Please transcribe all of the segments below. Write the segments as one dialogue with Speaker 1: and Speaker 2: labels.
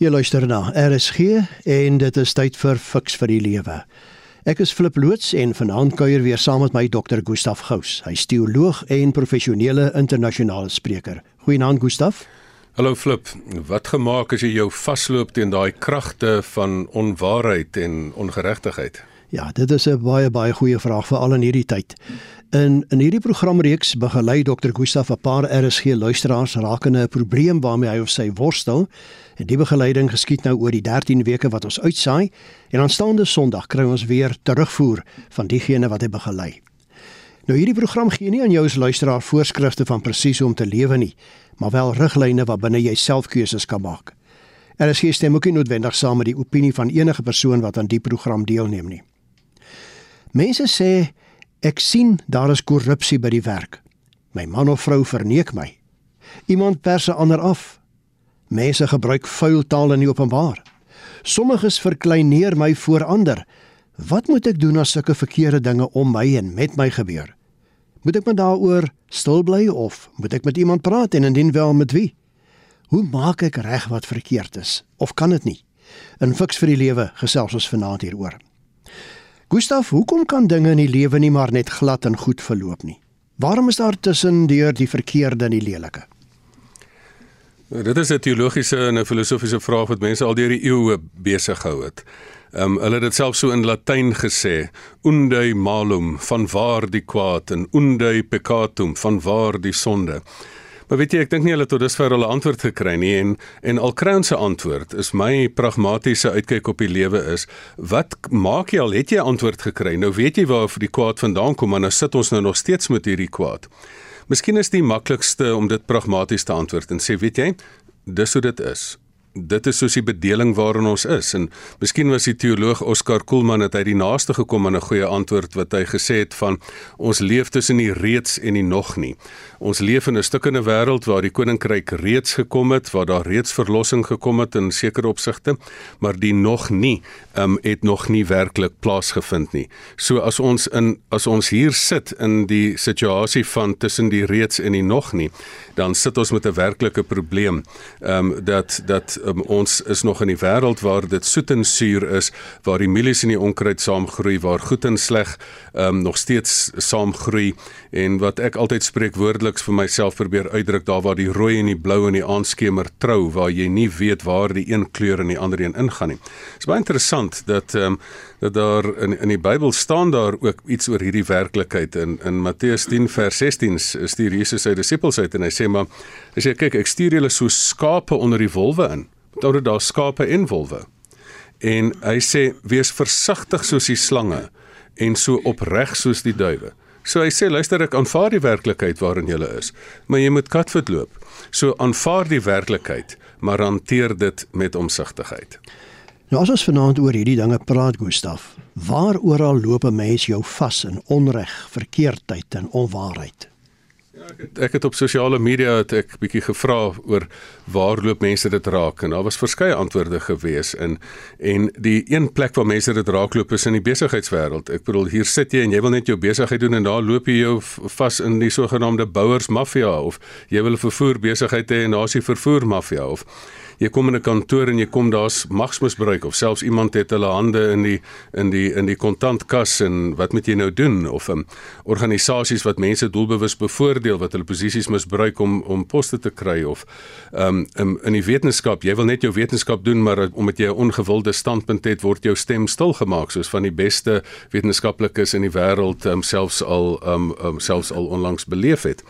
Speaker 1: Jy luister na RSG en dit is tyd vir Fix vir die Lewe. Ek is Flip loods en vanaand kuier weer saam met my dokter Gustaf Gous. Hy is teoloog en professionele internasionale spreker. Goeienaand Gustaf.
Speaker 2: Hallo Flip, wat gemaak as jy jou vasloop teen daai kragte van onwaarheid en ongeregtigheid?
Speaker 1: Ja, dit is 'n baie baie goeie vraag vir al in hierdie tyd. In in hierdie programreeks begelei Dr. Gustaf 'n paar RSG luisteraars rakende 'n probleem waarmee hy of sy worstel. En die begeleiding geskied nou oor die 13 weke wat ons uitsaai en aanstaande Sondag kry ons weer terugvoer van diegene wat hy begelei. Nou hierdie program gee nie aan jou as luisteraar voorskrifte van presies hoe om te lewe nie, maar wel riglyne wat binne jy self keuses kan maak. En as jy stem ook nie noodwendig saam met die opinie van enige persoon wat aan die program deelneem nie. Mense sê ek sien daar is korrupsie by die werk. My man of vrou verneek my. Iemand pers 'n ander af. Mense gebruik vuil taal in die openbaar. Sommiges verkleineer my voor ander. Wat moet ek doen as sulke verkeerde dinge om my en met my gebeur? Moet ek maar daaroor stil bly of moet ek met iemand praat en indien wel met wie? Hoe maak ek reg wat verkeerd is of kan dit nie? In fiks vir die lewe gesels ons vanaand hieroor. Gustaf, hoekom kan dinge in die lewe nie maar net glad en goed verloop nie? Waarom is daar tussen deur die verkeerde en die lelike?
Speaker 2: Dit is 'n teologiese en 'n filosofiese vraag wat mense al deur die eeue besig gehou het. Ehm um, hulle het dit self so in Latyn gesê, unde malum, van waar die kwaad en unde peccatum, van waar die sonde. Maar weet jy, ek dink nie hulle tot dusver hulle antwoord gekry nie en en al kry ons 'n antwoord. Is my pragmatiese uitkyk op die lewe is, wat maak jy al het jy antwoord gekry? Nou weet jy waar vir die kwaad vandaan kom, maar nou sit ons nou nog steeds met hierdie kwaad. Miskien is die maklikste om dit pragmaties te antwoord en sê, weet jy, dis hoe dit is dit is soos die bedeling waarin ons is en miskien was die teoloog Oscar Koelman het hy die naaste gekom aan 'n goeie antwoord wat hy gesê het van ons leef tussen die reeds en die nog nie. Ons leef in 'n stukkende wêreld waar die koninkryk reeds gekom het, waar daar reeds verlossing gekom het in sekere opsigte, maar die nog nie um, het nog nie werklik plaasgevind nie. So as ons in as ons hier sit in die situasie van tussen die reeds en die nog nie, dan sit ons met 'n werklike probleem. Ehm um, dat dat um, ons is nog in die wêreld waar dit soet en suur is, waar die mielies en die onkruid saamgroei, waar goed en sleg ehm um, nog steeds saamgroei en wat ek altyd spreek woordeliks vir myself probeer uitdruk daar waar die rooi en die blou en die aanskemer trou, waar jy nie weet waar die een kleur en die ander een ingaan nie. Dit is baie interessant dat ehm um, dat daar in in die Bybel staan daar ook iets oor hierdie werklikheid in in Matteus 10 vers 16 stuur Jesus sy disippels uit en hy sê maar hy sê kyk ek stuur julle so skape onder die wolwe in. Daar daar skape en wolwe. En hy sê wees versigtig soos die slange en so opreg soos die duwe. So hy sê luister ek aanvaar die werklikheid waarin jy is, maar jy moet katvoet loop. So aanvaar die werklikheid, maar hanteer dit met omsigtigheid.
Speaker 1: Nou as ons vanaand oor hierdie dinge praat, Gustaf, waar oral loop 'n mens jou vas in onreg, verkeerdheid en onwaarheid?
Speaker 2: Ek het, op sosiale media het ek bietjie gevra oor waar loop mense dit raak en daar was verskeie antwoorde gewees in en die een plek waar mense dit raakloop is in die besigheidswêreld. Ek bedoel hier sit jy en jy wil net jou besigheid doen en daar loop jy jou vas in die sogenaamde bouersmafia of jy wil 'n vervoer besigheid hê en daar's die vervoer mafia of jy kom in 'n kantoor en jy kom daar's magsmisbruik of selfs iemand het hulle hande in die in die in die kontantkas en wat moet jy nou doen? Of um, organisasies wat mense doelbewus bevoordeel wat hulle posisies misbruik om om poste te kry of um, in in die wetenskap. Jy wil net jou wetenskap doen maar omdat jy 'n ongewilde standpunt het word jou stem stil gemaak soos van die beste wetenskaplikes in die wêreld um, selfs al um, um, selfs al onlangs beleef het.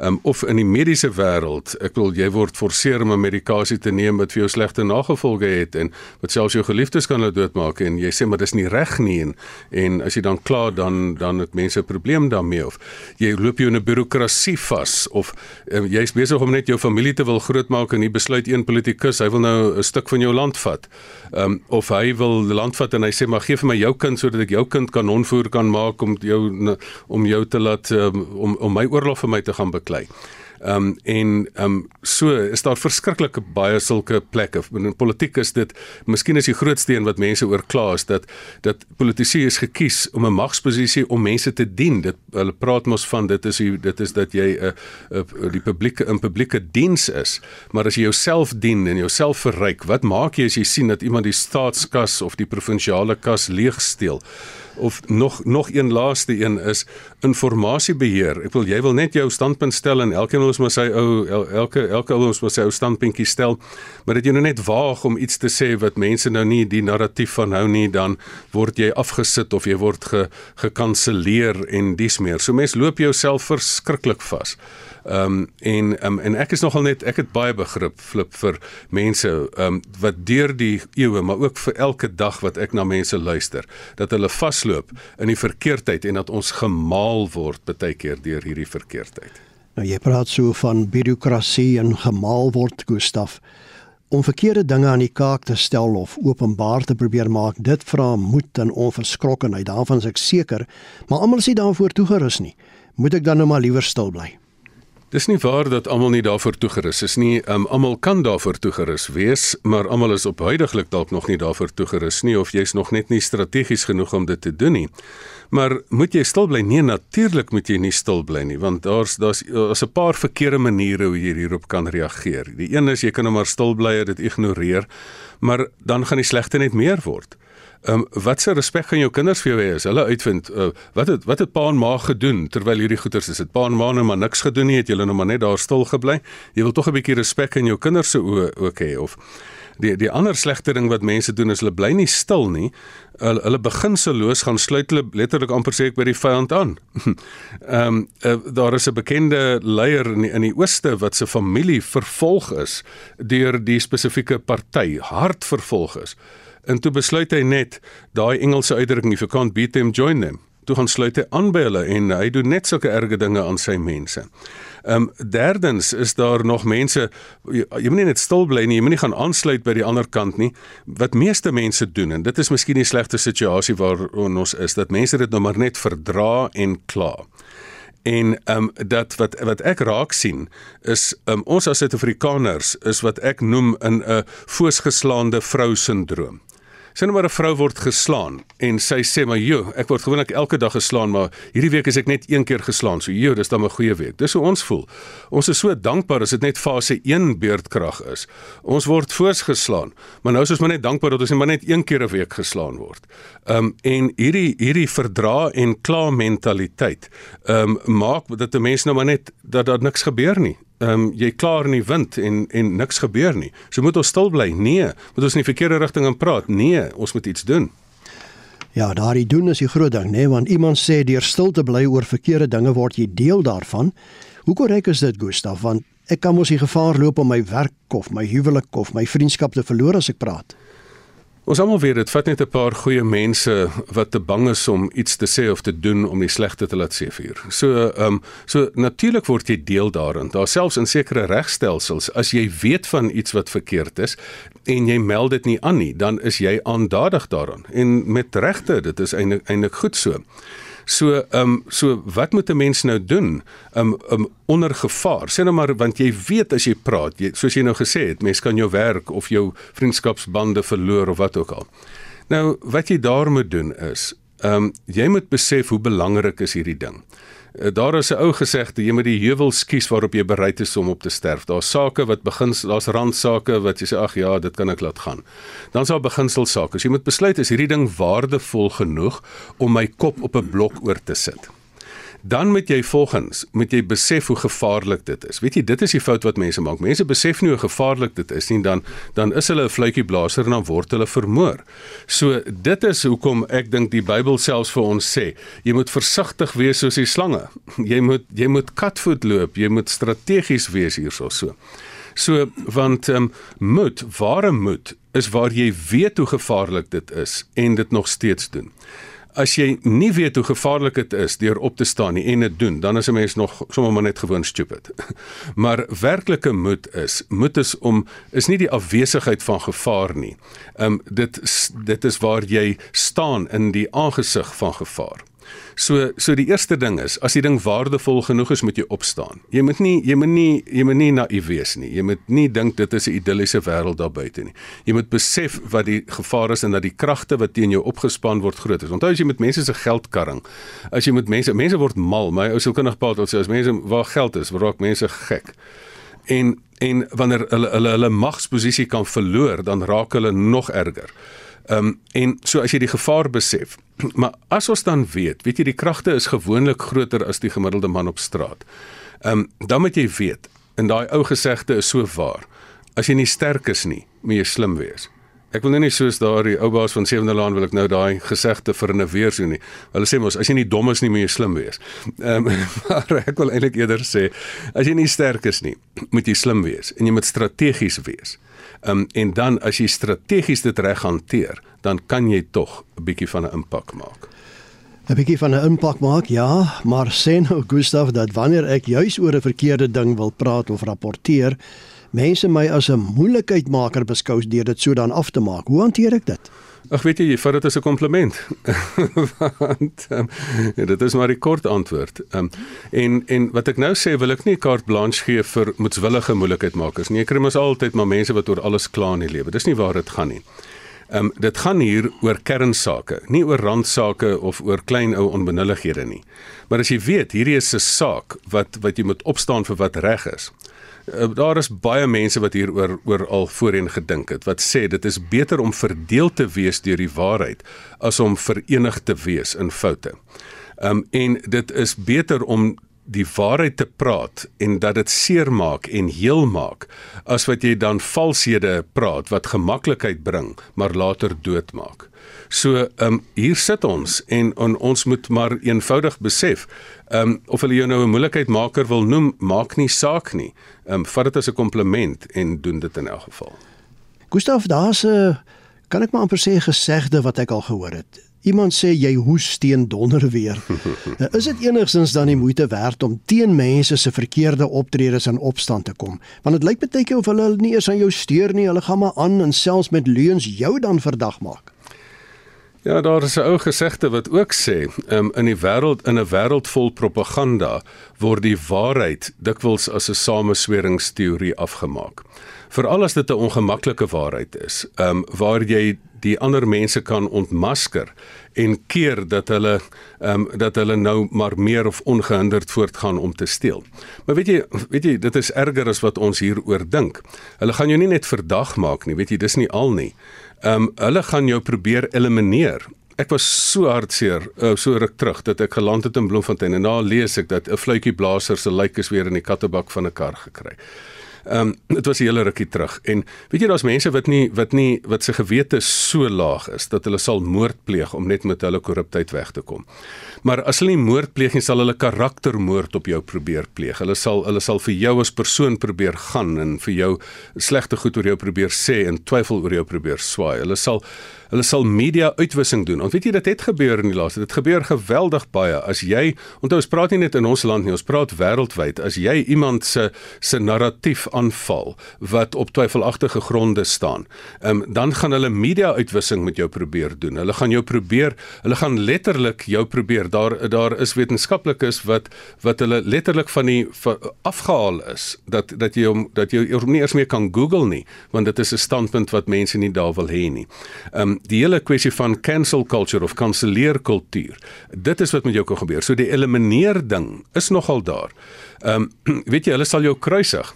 Speaker 2: Um, of in die mediese wêreld ek wil jy word forceer om 'n medikasie te neem wat vir jou slegte nagevolge het en wat selfs jou geliefdes kan laat doodmaak en jy sê maar dis nie reg nie. En en as jy dan klaar dan dan het mense 'n probleem daarmee of jy loop jy in 'n bureaukrasie vas of uh, jy's besig om net jou familie te wil grootmaak en jy besluit een politikus hy wil nou 'n stuk van jou land vat. Um, of hy wil die land vat en hy sê maar gee vir my jou kind sodat ek jou kind kanonvoer kan maak om jou om jou te laat um, om om my oorlog vir my te gaan beklei Ehm um, en ehm um, so is daar verskriklike baie sulke plekke. In politiek is dit miskien is die grootste een wat mense oor kla is dat dat politici is gekies om 'n magsposisie om mense te dien. Dit hulle praat mos van dit is die, dit is dat jy 'n uh, uh, die publieke in publieke diens is. Maar as jy jouself dien en jouself verryk, wat maak jy as jy sien dat iemand die staatskas of die provinsiale kas leegsteel? Of nog nog een laaste een is informasiebeheer. Ek wil jy wil net jou standpunt stel en elkeen ons moet sy ou el, elke elke ons moet sy ou standpuntjie stel. Maar dit jy nou net waag om iets te sê wat mense nou nie die narratief van hou nie, dan word jy afgesit of jy word ge, gekanselleer en dis meer. So mens loop jouself verskriklik vas. Ehm um, en um, en ek is nogal net ek het baie begrip flip vir mense ehm um, wat deur die eeue maar ook vir elke dag wat ek na mense luister dat hulle vasloop in die verkeerdheid en dat ons gemaal word baie keer deur hierdie verkeerdheid.
Speaker 1: Nou jy praat so van bureaukrasie en gemaal word Gustaf. Om verkeerde dinge aan die kaak te stel of openbaar te probeer maak dit vra moed en onverskrokkenheid. Daarvan is ek seker maar almal is nie daarvoor toegerus nie. Moet ek dan nou maar liewer stil bly
Speaker 2: Dis nie waar dat almal nie daarvoor toegerus is nie. Um, almal kan daarvoor toegerus wees, maar almal is op huidigelik dalk nog nie daarvoor toegerus nie of jy's nog net nie strategies genoeg om dit te doen nie. Maar moet jy stil bly? Nee, natuurlik moet jy nie stil bly nie, want daar's daar's daar's 'n paar verkeerde maniere hoe jy hierop kan reageer. Die een is jy kan net maar stil bly en dit ignoreer, maar dan gaan die slegte net meer word. Ehm um, wat se respek gaan jou kinders vir jou hê as hulle uitvind uh, wat het wat het pa en ma gedoen terwyl hierdie goeters is? Dit pa en ma nou maar niks gedoen nie? Het julle nou maar net daar stil gebly? Jy wil tog 'n bietjie respek in jou kinders se oë ook hê of die die ander slegte ding wat mense doen is hulle bly nie stil nie. Hulle, hulle beginseloos gaan sluit hulle letterlik amper sê ek by die vyand aan. Ehm um, uh, daar is 'n bekende leier in die, in die ooste wat se familie vervolg is deur die spesifieke party hard vervolg is En toe besluit hy net daai Engelse uitdrukking if you can't beat them join them. Toe gaan sluit hy aan by hulle en hy doen net sulke erge dinge aan sy mense. Ehm um, derdens is daar nog mense jy, jy moet nie net stil bly nie, jy moet nie gaan aansluit by die ander kant nie. Wat meeste mense doen en dit is miskien die slegste situasie waarin ons is dat mense dit nou maar net verdra en kla. En ehm um, dat wat wat ek raak sien is ehm um, ons as Suid-Afrikaners is wat ek noem in 'n voorsgeslaande vrou sindroom. Sien maar 'n vrou word geslaan en sy sê maar joh, ek word gewoonlik elke dag geslaan, maar hierdie week is ek net een keer geslaan. So joh, dis dan 'n goeie week. Dis hoe ons voel. Ons is so dankbaar as dit net fase 1 beurtkrag is. Ons word voorsgeslaan, maar nou is ons maar net dankbaar dat ons net maar net een keer 'n week geslaan word. Ehm um, en hierdie hierdie verdra en kla mentaliteit ehm um, maak dat 'n mens nou maar net dat daar niks gebeur nie ehm um, jy klaar in die wind en en niks gebeur nie. So moet ons stil bly. Nee, moet ons in die verkeerde rigting in praat. Nee, ons moet iets doen.
Speaker 1: Ja, daardie doen is die groot ding, nê, nee, want iemand sê deur stil te bly oor verkeerde dinge word jy deel daarvan. Hoe korrek is dit, Gustaf? Want ek kan mos die gevaar loop om my werk of my huwelik of my vriendskap te verloor as ek praat.
Speaker 2: Ons almal weet dit vat net 'n paar goeie mense wat te bang is om iets te sê of te doen om die slegte te laat seëvier. So ehm um, so natuurlik word jy deel daarin. Daar selfs in sekere regstelsels as jy weet van iets wat verkeerd is en jy meld dit nie aan nie, dan is jy aandadig daaraan. En met regte, dit is eintlik eintlik goed so. So ehm um, so wat moet 'n mens nou doen? Ehm um, um, onder gevaar. Sê nou maar want jy weet as jy praat, jy, soos jy nou gesê het, mens kan jou werk of jou vriendskapsbande verloor of wat ook al. Nou wat jy daar moet doen is, ehm um, jy moet besef hoe belangrik is hierdie ding. Eh, daar is 'n ou gesegde, jy moet die heuwel skies waarop jy bereid is om op te sterf. Daar's sake wat begin, daar's randsake wat jy sê ag ja, dit kan ek laat gaan. Dan's daar beginselsake. So jy moet besluit is hierdie ding waardevol genoeg om my kop op 'n blok oor te sit dan moet jy volgens moet jy besef hoe gevaarlik dit is. Weet jy, dit is die fout wat mense maak. Mense besef nie hoe gevaarlik dit is nie, dan dan is hulle 'n fluitjie blaser en dan word hulle vermoor. So dit is hoekom ek dink die Bybel selfs vir ons sê, jy moet versigtig wees soos die slange. Jy moet jy moet katvoet loop, jy moet strategies wees hierso so. So want ehm um, moed, ware moed is waar jy weet hoe gevaarlik dit is en dit nog steeds doen as jy nie weet hoe gevaarlik dit is deur op te staan nie en dit doen, dan is 'n mens nog sommer maar net gewoon stupid. maar werklike moed is, moed is om is nie die afwesigheid van gevaar nie. Ehm um, dit dit is waar jy staan in die aangesig van gevaar. So so die eerste ding is as die ding waardevol genoeg is moet jy opstaan. Jy moet nie jy moet nie jy moet nie naïef wees nie. Jy moet nie dink dit is 'n idilliese wêreld daar buite nie. Jy moet besef wat die gevaar is en dat die kragte wat teen jou opgespan word groot is. Onthou as jy met mense se geld karring, as jy met mense mense word mal. My ou sielkundige pa het sê as mense waar geld is, raak mense gek. En en wanneer hulle hulle hulle magsposisie kan verloor, dan raak hulle nog erger. Ehm um, en so as jy die gevaar besef, maar as ons dan weet, weet jy die kragte is gewoonlik groter as die gemiddelde man op straat. Ehm um, dan moet jy weet, en daai ou gesegde is so waar. As jy nie sterk is nie, moet jy slim wees. Ek wil nou nie soos daardie ou baas van Sewende Laan wil ek nou daai gesegde vir 'n weer so nie. Hulle sê mos as jy nie dom is nie, moet jy slim wees. Ehm um, maar ek wil eintlik eerder sê as jy nie sterk is nie, moet jy slim wees en jy moet strategies wees. Ehm um, en dan as jy strategies dit reg hanteer, dan kan jy tog 'n bietjie van 'n impak maak.
Speaker 1: 'n bietjie van 'n impak maak, ja, maar sê nou Gustaf dat wanneer ek juis oor 'n verkeerde ding wil praat of rapporteer, mense my as 'n moeilikheidmaker beskou deur dit so dan af te maak. Hoe hanteer ek dit?
Speaker 2: Ag weet jy, vat dit as 'n kompliment. Want um, dit is maar 'n kort antwoord. Um, en en wat ek nou sê, wil ek nie carte blanche gee vir moetswillige moeilikheidmakers nie. Ek kry mos altyd maar mense wat oor alles kla in die lewe. Dis nie waar dit gaan nie. Ehm um, dit gaan hier oor kernsake, nie oor randsake of oor klein ou onbenullighede nie. Maar as jy weet, hierdie is 'n saak wat wat jy moet opstaan vir wat reg is. Uh, daar is baie mense wat hieroor oor al voorheen gedink het wat sê dit is beter om verdeel te wees deur die waarheid as om verenig te wees in foute. Um, en dit is beter om die waarheid te praat en dat dit seermaak en heel maak as wat jy dan valshede praat wat gemaklikheid bring maar later doodmaak. So ehm um, hier sit ons en on, ons moet maar eenvoudig besef ehm um, of hulle jou nou 'n moeilikheidmaker wil noem, maak nie saak nie. Ehm um, vat dit as 'n kompliment en doen dit in elk geval.
Speaker 1: Gustaf, daar's 'n kan ek maar amper sê gesegde wat ek al gehoor het. Iemand sê jy hoes teen donder weer. Nou, is dit enigstens dan die moeite werd om teen mense se verkeerde optredes in opstand te kom? Want dit lyk baie keer of hulle nie eers aan jou steur nie, hulle gaan maar aan en selfs met leuns jou dan verdag maak.
Speaker 2: Ja, daar is 'n ou gesegde wat ook sê, um, in die wêreld in 'n wêreld vol propaganda word die waarheid dikwels as 'n samesweringsteorie afgemaak. Veral as dit 'n ongemaklike waarheid is, ehm um, waar jy die ander mense kan ontmasker en keer dat hulle ehm um, dat hulle nou maar meer of ongehinderd voortgaan om te steel. Maar weet jy, weet jy, dit is erger as wat ons hieroor dink. Hulle gaan jou nie net verdag maak nie, weet jy, dis nie al nie. Ehm um, hulle gaan jou probeer elimineer. Ek was so hartseer, uh, so ruk terug dat ek geland het in Bloemfontein en na lees ek dat 'n fluitjie blaser se lijk is weer in die kattebak van 'n kar gekry. Ehm um, dit was 'n hele rukkie terug en weet jy daar's mense wat nie wat nie wat se gewete so laag is dat hulle sal moord pleeg om net met hulle korruptheid weg te kom. Maar as hulle nie moord pleeg nie, sal hulle karaktermoord op jou probeer pleeg. Hulle sal hulle sal vir jou as persoon probeer gaan en vir jou slegte goed oor jou probeer sê en twyfel oor jou probeer swaai. Hulle sal hulle sal media uitwissing doen. Want weet jy dit het gebeur in die laaste. Dit gebeur geweldig baie. As jy onthou ons praat nie net in ons land nie, ons praat wêreldwyd. As jy iemand se se narratief aanval wat op twyfelagtige gronde staan, um, dan gaan hulle media uitwissing met jou probeer doen. Hulle gaan jou probeer, hulle gaan letterlik jou probeer. Daar daar is wetenskaplikes wat wat hulle letterlik van die van, afgehaal is dat dat jy hom dat jy hom nie eers meer kan Google nie, want dit is 'n standpunt wat mense nie daar wil hê nie. Um die hele kwessie van cancel culture of kanselleerkultuur. Dit is wat met jou kan gebeur. So die elimineer ding is nogal daar. Ehm um, weet jy, hulle sal jou kruisig.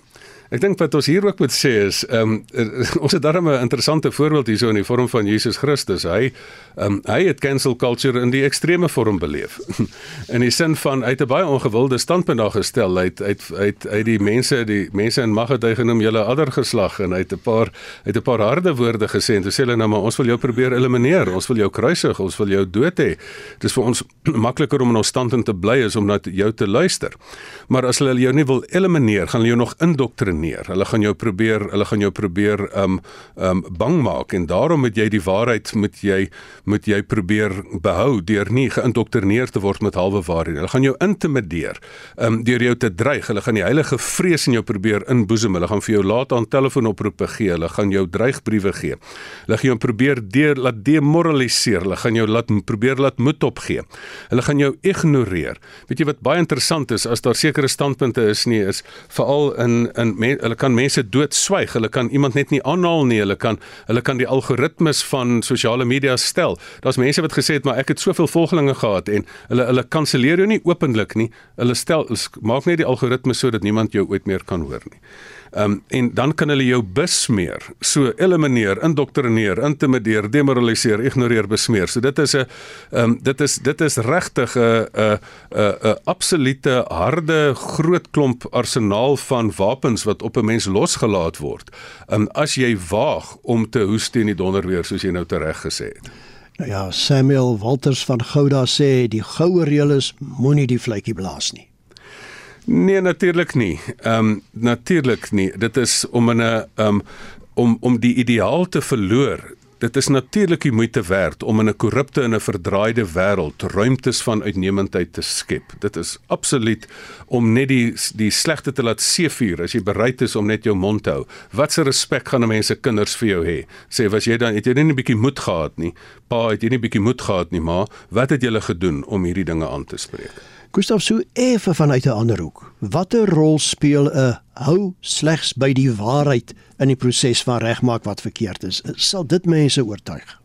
Speaker 2: Ek dink wat ons hier ook moet sê is, ehm um, ons het darem 'n interessante voorbeeld hierso in die vorm van Jesus Christus. Hy ehm um, hy het cancel culture in die ekstreme vorm beleef. in die sin van hy het 'n baie ongewilde standpunt daar gestel. Hy het uit uit uit die mense, die mense in mag het hy genoem julle ander geslag en hy het 'n paar het 'n paar harde woorde gesê en toe sê hulle nou maar ons wil jou probeer elimineer. Ons wil jou kruisig, ons wil jou dood hê. Dit is vir ons makliker om in ons standpunt te bly as om na jou te luister. Maar as hulle jou nie wil elimineer, gaan hulle jou nog indoktrineer indoktrineer. Hulle gaan jou probeer, hulle gaan jou probeer um um bang maak en daarom moet jy die waarheid moet jy moet jy probeer behou deur nie geïndoktrineer te word met halwe waarhede. Hulle gaan jou intimideer um deur jou te dreig. Hulle gaan die heilige vrees in jou probeer inboesem. Hulle gaan vir jou laat aan telefoonoproepe gee. Hulle gaan jou dreigbriewe gee. Hulle gaan jou probeer deur laat demoraliseer. Hulle gaan jou laat probeer laat moed opgee. Hulle gaan jou ignoreer. Weet jy wat baie interessant is as daar sekere standpunte is nie is veral in in men, hulle kan mense doodswyg. Hulle kan iemand net nie aanhaal nie. Hulle kan hulle kan die algoritmes van sosiale media stel. Daar's mense wat gesê het maar ek het soveel volgelinge gehad en hulle hulle kanselleer jou nie openlik nie. Hulle stel maak net die algoritmes sodat niemand jou ooit meer kan hoor nie. Ehm um, en dan kan hulle jou besmeer, so elimineer, indoktrineer, intimideer, demoraliseer, ignoreer, besmeer. So dit is 'n ehm um, dit is dit is regtig 'n 'n 'n absolute harde groot klomp arsenaal van wapens wat op 'n mens losgelaat word. Um, as jy waag om te hoes teen die donder weer soos jy nou tereg gesê het.
Speaker 1: Nou ja, Samuel Walters van Gouda sê die goue reël is moenie die vletjie blaas nie.
Speaker 2: Nee, natuurlik nie. Ehm um, natuurlik nie. Dit is om in 'n ehm um, om om die ideaal te verloor. Dit is natuurlik die moeite werd om in 'n korrupte en 'n verdraaide wêreld ruimtes van uitnemendheid te skep. Dit is absoluut om net die die slegte te laat seefuur as jy bereid is om net jou mond te hou. Wat se respek gaan mense kinders vir jou hê? Sê was jy dan het jy net 'n bietjie moed gehad nie? Pa, het jy nie 'n bietjie moed gehad nie, maar wat het julle gedoen om hierdie dinge aan te spreek?
Speaker 1: Gustav so effe vanuit 'n ander hoek. Watter rol speel 'n hou slegs by die waarheid in die proses van regmaak wat verkeerd is? Sal dit mense oortuig?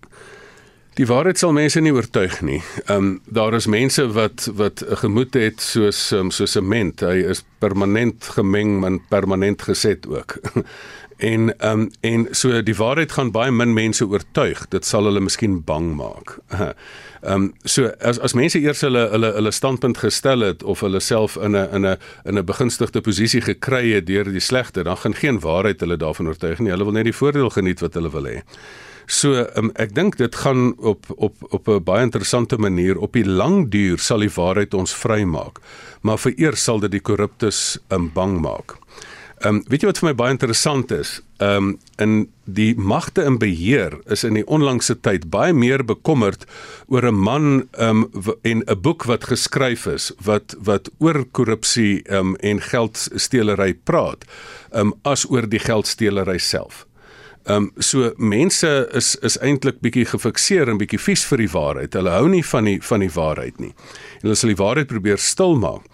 Speaker 2: Die waarheid sal mense nie oortuig nie. Ehm um, daar is mense wat wat 'n gemoed het soos um, soos sement. Hy is permanent gemeng en permanent geset ook. en ehm um, en so die waarheid gaan baie min mense oortuig. Dit sal hulle miskien bang maak. Ehm um, so as as mense eers hulle hulle hulle standpunt gestel het of hulle self in 'n in 'n in 'n begunstigde posisie gekry het deur die slegte, dan gaan geen waarheid hulle daarvan oortuig nie. Hulle wil net die voordeel geniet wat hulle wil hê. So um, ek dink dit gaan op op op 'n baie interessante manier op die lang duur sal die waarheid ons vrymaak. Maar vereers sal dit die korruptes um, bang maak. Ehm um, weet jy wat vir my baie interessant is? Ehm um, in die magte in beheer is in die onlangse tyd baie meer bekommerd oor 'n man ehm um, en 'n boek wat geskryf is wat wat oor korrupsie ehm um, en geldstelery praat, ehm um, as oor die geldstelery self. Ehm um, so mense is is eintlik bietjie gefikseer en bietjie vies vir die waarheid. Hulle hou nie van die van die waarheid nie. En hulle sal die waarheid probeer stilmaak.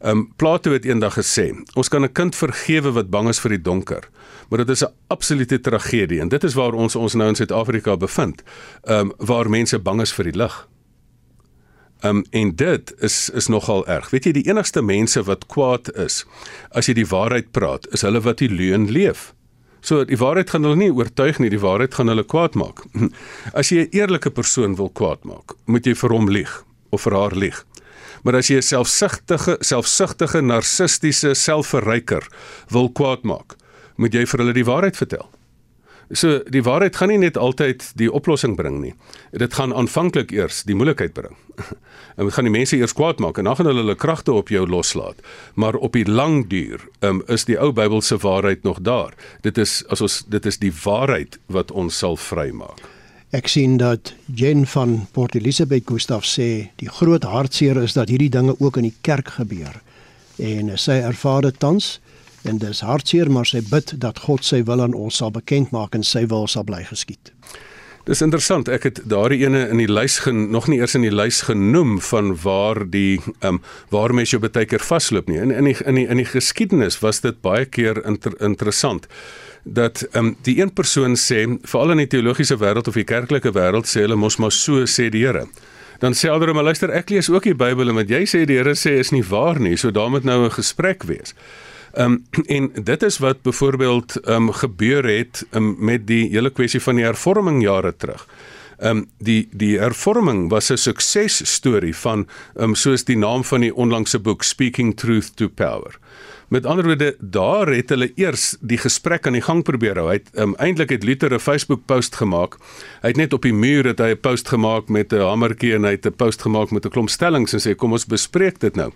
Speaker 2: Ehm um, Plato het eendag gesê, ons kan 'n kind vergewe wat bang is vir die donker, maar dit is 'n absolute tragedie en dit is waar ons ons nou in Suid-Afrika bevind. Ehm um, waar mense bang is vir die lig. Um, en dit is is nogal erg. Weet jy die enigste mense wat kwaad is as jy die waarheid praat, is hulle wat die leuen leef. So die waarheid gaan hulle nie oortuig nie, die waarheid gaan hulle kwaad maak. As jy 'n eerlike persoon wil kwaad maak, moet jy vir hom lieg of vir haar lieg. Maar as jy 'n selfsugtige, selfsugtige, narcistiese selfverryker wil kwaadmaak, moet jy vir hulle die waarheid vertel. So die waarheid gaan nie net altyd die oplossing bring nie. Dit gaan aanvanklik eers die moeilikheid bring. En dit gaan die mense eers kwaad maak en dan gaan hulle hulle kragte op jou loslaat. Maar op die lang duur um, is die ou Bybelse waarheid nog daar. Dit is as ons dit is die waarheid wat ons sal vrymaak.
Speaker 1: Ek sien dat Jen van Port Elizabeth Gustaf sê die groot hartseer is dat hierdie dinge ook in die kerk gebeur. En sy ervaar dit tans en dis hartseer maar sy bid dat God sy wil aan ons sal bekend maak en sy wil sal bly geskied.
Speaker 2: Dis interessant. Ek het daardie ene in die lys gen nog nie eers in die lys genoem van waar die ehm um, waar mense jou baie keer vasloop nie. In in die in die in die geskiedenis was dit baie keer inter, interessant dat ehm um, die een persoon sê veral in die teologiese wêreld of die kerklike wêreld sê hulle mos maar so sê die Here. Dan sê alder maar luister ek lees ook die Bybel en wat jy sê die Here sê is nie waar nie. So daar moet nou 'n gesprek wees. Ehm um, en dit is wat byvoorbeeld ehm um, gebeur het um, met die hele kwessie van die hervorming jare terug. Ehm um, die die hervorming was 'n suksesstorie van ehm um, soos die naam van die onlangse boek Speaking Truth to Power. Met ander woorde, daar het hulle eers die gesprek aan die gang probeer hou. Hy het um, eintlik het Luther 'n Facebook post gemaak. Hy het net op die muur het hy 'n post gemaak met 'n hamertjie en hy het 'n post gemaak met 'n klomp stellings en sê kom ons bespreek dit nou.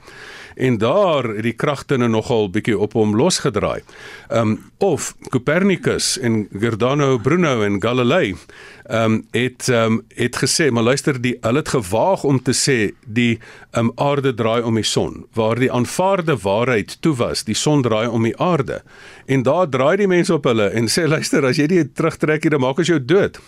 Speaker 2: En daar het die kragte nou nogal bietjie op hom losgedraai. Ehm um, of Copernicus en Giordano Bruno en Galilei ehm um, het ehm um, het gesê, maar luister, die hulle het gewaag om te sê die ehm um, aarde draai om die son, waar die aanvaarde waarheid toe was, die son draai om die aarde. En daar draai die mense op hulle en sê luister, as jy dit terugtrek hier, dan maak as jou dood.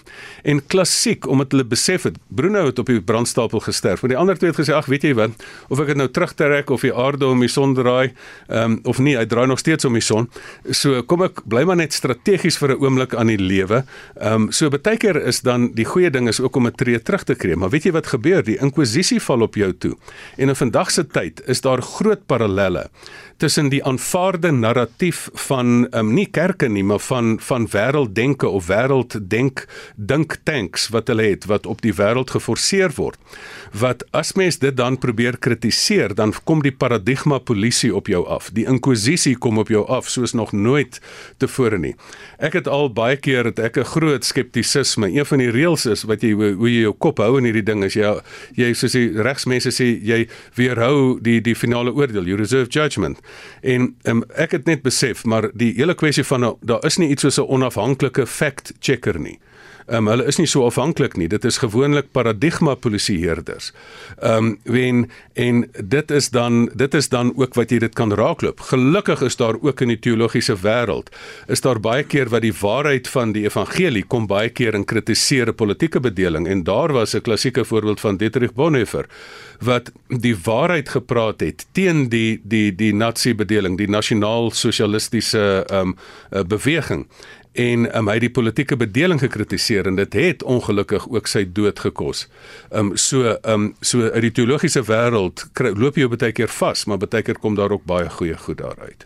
Speaker 2: En klassiek omdat hulle besef het, Bruno het op die brandstapel gesterf. Maar die ander twee het gesê, ag, weet jy wat, of ek dit nou terugtrek of die aarde om die son draai, ehm um, of nie, hy draai nog steeds om die son. So kom ek bly maar net strategies vir 'n oomblik aan die lewe. Ehm um, so baie keer is dan die goeie ding is ook om 'n tree terug te kry. Maar weet jy wat gebeur? Die inkwizisie val op jou toe. En in vandag se tyd is daar groot parallelle tussen die aanvaarde narratief van um, nie kerke nie, maar van van wêrelddenke of wêrelddenk dink tanks wat hulle het wat op die wêreld geforseer word. Wat as mens dit dan probeer kritiseer, dan kom die paradigma polisie op jou af. Die inkwizisie kom op jou af soos nog nooit tevore nie. Ek het al baie keer het ek 'n groot skeptisisme. Een van die reëls is wat jy hoe jy jou kop hou in hierdie ding is jy jy soos die regsmense sê jy weerhou die die finale oordeel, you reserve judgment. En um, ek het net besef, maar die hele kwessie van nou, daar is nie iets soos 'n onafhanklike fact checker nie. Ehm um, hulle is nie so afhanklik nie. Dit is gewoonlik paradigma polisieerders. Ehm um, wen en dit is dan dit is dan ook wat jy dit kan raakloop. Gelukkig is daar ook in die teologiese wêreld is daar baie keer wat die waarheid van die evangelie kom baie keer in kritiseer politieke bedeling en daar was 'n klassieke voorbeeld van Dietrich Bonhoeffer wat die waarheid gepraat het teen die die die nazi bedeling, die nasionaal sosialistiese ehm um, beweging en um, hy het die politieke bedeling gekritiseer en dit het ongelukkig ook sy dood gekos. Ehm um, so ehm um, so uit die teologiese wêreld loop jy baie keer vas, maar baie keer kom daar ook baie goeie goed daaruit.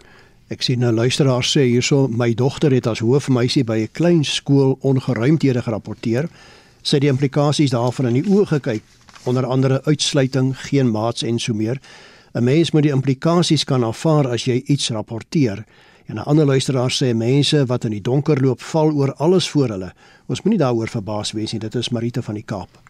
Speaker 1: Ek sien nou luisteraars sê hierso my dogter het as hoofmeisie by 'n klein skool ongeruimthede gerapporteer. Sy het die implikasies daarvan in die oë gekyk, onder andere uitsluiting, geen maats en so meer. 'n Mens moet die implikasies kan aanvaar as jy iets rapporteer. En 'n ander luisteraar sê mense wat in die donker loop val oor alles voor hulle. Ons moenie daaroor verbaas wees nie. Dit is Marita van die Kaap.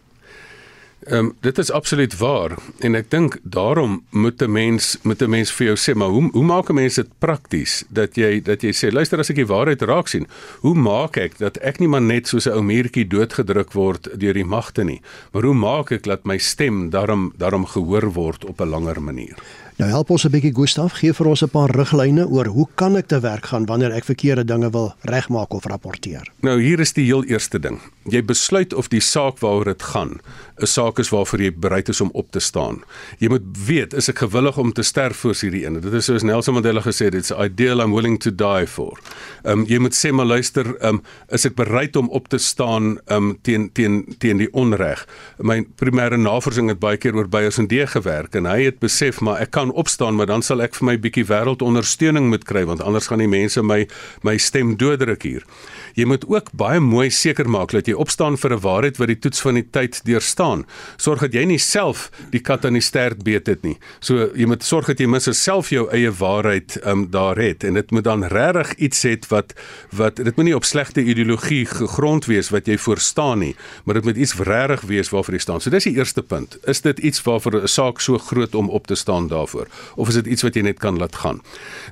Speaker 2: Ehm um, dit is absoluut waar en ek dink daarom moet 'n mens moet 'n mens vir jou sê maar hoe hoe maak 'n mens dit prakties dat jy dat jy sê luister as ek die waarheid raak sien hoe maak ek dat ek nie maar net soos 'n ou muurtjie doodgedruk word deur die magte nie maar hoe maak ek dat my stem daarom daarom gehoor word op 'n langer manier
Speaker 1: Nou help ons 'n bietjie Gustaf, gee vir ons 'n paar riglyne oor hoe kan ek te werk gaan wanneer ek verkeerde dinge wil regmaak of rapporteer.
Speaker 2: Nou hier is die heel eerste ding. Jy besluit of die saak waaroor dit gaan 'n saak is waarvoor jy bereid is om op te staan. Jy moet weet, is ek gewillig om te sterf vir hierdie een? Dit is soos Nelson Mandela gesê het, it's ideal I'm willing to die for. Ehm um, jy moet sê maar luister, ehm um, is ek bereid om op te staan ehm um, teen teen teen die onreg. My primêre navorsing het baie keer oor Beyers en D gewerk en hy het besef maar ek kan opstaan, maar dan sal ek vir my bietjie wêreldondersteuning moet kry want anders gaan die mense my my stem dooddruk hier. Jy moet ook baie mooi seker maak dat jy opstaan vir 'n waarheid wat die toets van die tyd deurstaan. Sorg dat jy nie self die kat aan die stert beet het nie. So jy moet sorg dat jy minstens self jou eie waarheid um, daar het en dit moet dan regtig iets het wat wat dit moenie op slegte ideologie gegrond wees wat jy voorstaan nie, maar dit moet iets regtig wees waarvoor jy staan. So dis die eerste punt. Is dit iets waarvoor 'n saak so groot om op te staan daarvoor of is dit iets wat jy net kan laat gaan?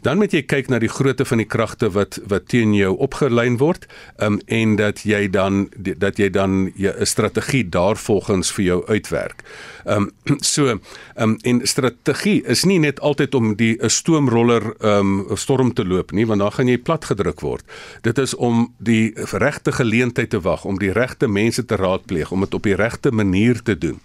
Speaker 2: Dan moet jy kyk na die grootte van die kragte wat wat teen jou opgelyn word um, en dat jy dan dat jy dan 'n strategie daarvolgens vir jou uitwerk. Ehm um, so ehm um, en strategie is nie net altyd om die 'n stoomroller ehm um, storm te loop nie, want dan gaan jy plat gedruk word. Dit is om die regte geleentheid te wag, om die regte mense te raadpleeg, om dit op die regte manier te doen.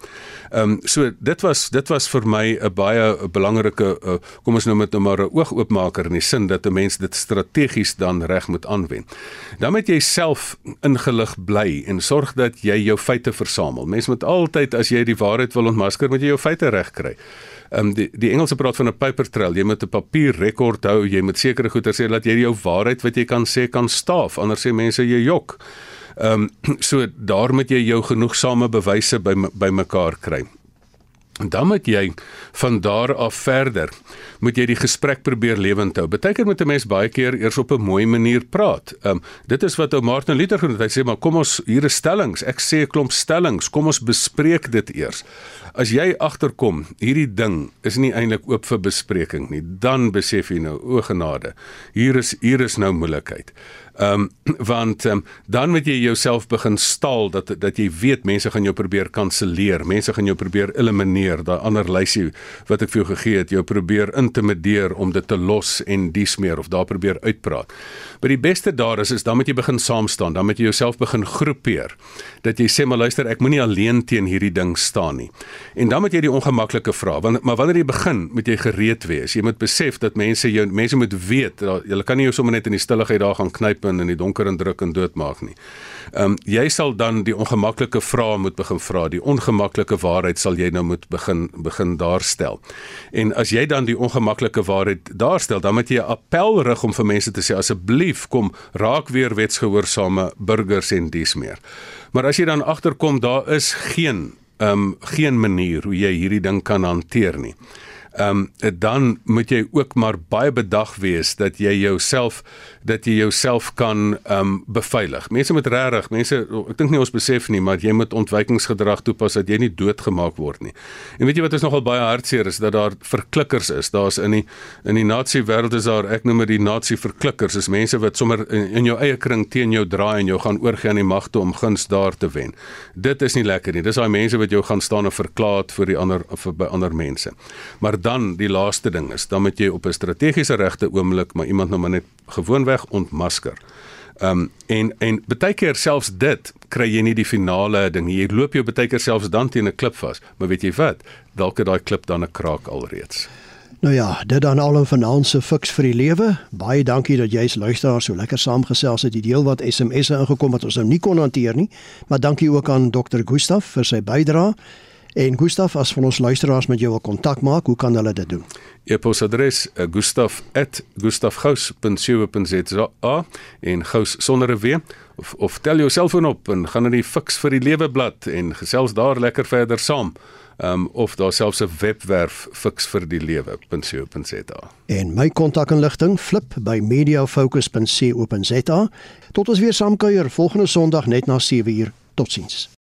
Speaker 2: Ehm um, so dit was dit was vir my 'n baie belangrike uh, kom ons noem dit nou maar 'n oogoopmaker in die sin dat 'n mens dit strategies dan reg moet aanwend. Dan moet jy self ingelig bly en sorg dat jy jou feite versamel. Mens moet altyd as jy die waarheid wil ontmasker, moet jy jou feite reg kry. Ehm um, die die Engelse praat van 'n paper trail. Jy moet 'n papier rekord hou. Jy moet sekere goeie sê dat jy jou waarheid wat jy kan sê kan staaf. Anders sê mense jy jok. Ehm um, so daar moet jy jou genoegsame bewyse by bymekaar kry. Dan moet jy van daar af verder moet jy die gesprek probeer lewend hou. Partykeer moet 'n mens baie keer eers op 'n mooi manier praat. Ehm um, dit is wat ou Martin Luther genoem het. Hy sê maar kom ons hier is stellings. Ek sê 'n klomp stellings. Kom ons bespreek dit eers. As jy agterkom hierdie ding is nie eintlik oop vir bespreking nie, dan besef jy nou o genade. Hier is hier is nou moeilikheid. Ehm um, want um, dan moet jy jouself begin staal dat dat jy weet mense gaan jou probeer kanselleer, mense gaan jou probeer elimineer, daai ander lysie wat ek vir jou gegee het, jou probeer intimideer om dit te los en dies meer of daar probeer uitpraat. Maar die beste daar is is dan moet jy begin saam staan, dan moet jy jouself begin groepeer. Dat jy sê maar luister, ek moenie alleen teen hierdie ding staan nie. En dan moet jy die ongemaklike vra, want maar wanneer jy begin, moet jy gereed wees. Jy moet besef dat mense jou mense moet weet, jy kan nie jou sommer net in die stilligheid daar gaan knyp in in die donker en druk en doodmaak nie. Ehm um, jy sal dan die ongemaklike vrae moet begin vra. Die ongemaklike waarheid sal jy nou moet begin begin daarstel. En as jy dan die ongemaklike waarheid daarstel, dan moet jy 'n appel rig om vir mense te sê asseblief kom raak weer wetsgehoorsame burgers en dies meer. Maar as jy dan agterkom daar is geen ehm um, geen manier hoe jy hierdie ding kan hanteer nie ehm um, dan moet jy ook maar baie bedag wees dat jy jouself dat jy jouself kan ehm um, beveilig. Mense moet regtig, mense ek dink nie ons besef nie, maar jy moet ontwykingsgedrag toepas dat jy nie doodgemaak word nie. En weet jy wat is nogal baie hartseer is dat daar verklikkers is. Daar's in die in die nasie wêreld is daar ek noem dit die nasie verklikkers. Is mense wat sommer in, in jou eie kring teen jou draai en jou gaan oorgie aan die magte om guns daar te wen. Dit is nie lekker nie. Dis daai mense wat jou gaan staan en verklaar vir die ander vir by ander mense. Maar dan die laaste ding is, dan moet jy op 'n strategiese regte oomblik maar iemand nou maar net gewoonweg ontmasker. Ehm um, en en baie keer selfs dit kry jy nie die finale ding. Jy loop jou baie keer selfs dan teen 'n klip vas. Maar weet jy wat? Dalk het daai klip dan 'n kraak alreeds.
Speaker 1: Nou ja, dit dan al 'n finansie fiks vir die lewe. Baie dankie dat jy as luisteraar so lekker saamgesels het. Die deel wat SMS'e ingekom het, ons nou nie kon hanteer nie. Maar dankie ook aan Dr. Gustaf vir sy bydrae. En Gustaf, as van ons luisteraars met jou wil kontak maak, hoe kan hulle dit doen?
Speaker 2: E-posadres uh, gustaf@gustafgous.co.za en gous sonder 'n w of of tel jou selfoon op en gaan na die Fix vir die Lewe blad en gesels daar lekker verder saam. Um of daar selfs 'n webwerf fix vir die lewe.co.za.
Speaker 1: En my kontakinligting flip by mediafocus.co.za. Tot ons weer saamkuier volgende Sondag net na 7uur. Totsiens.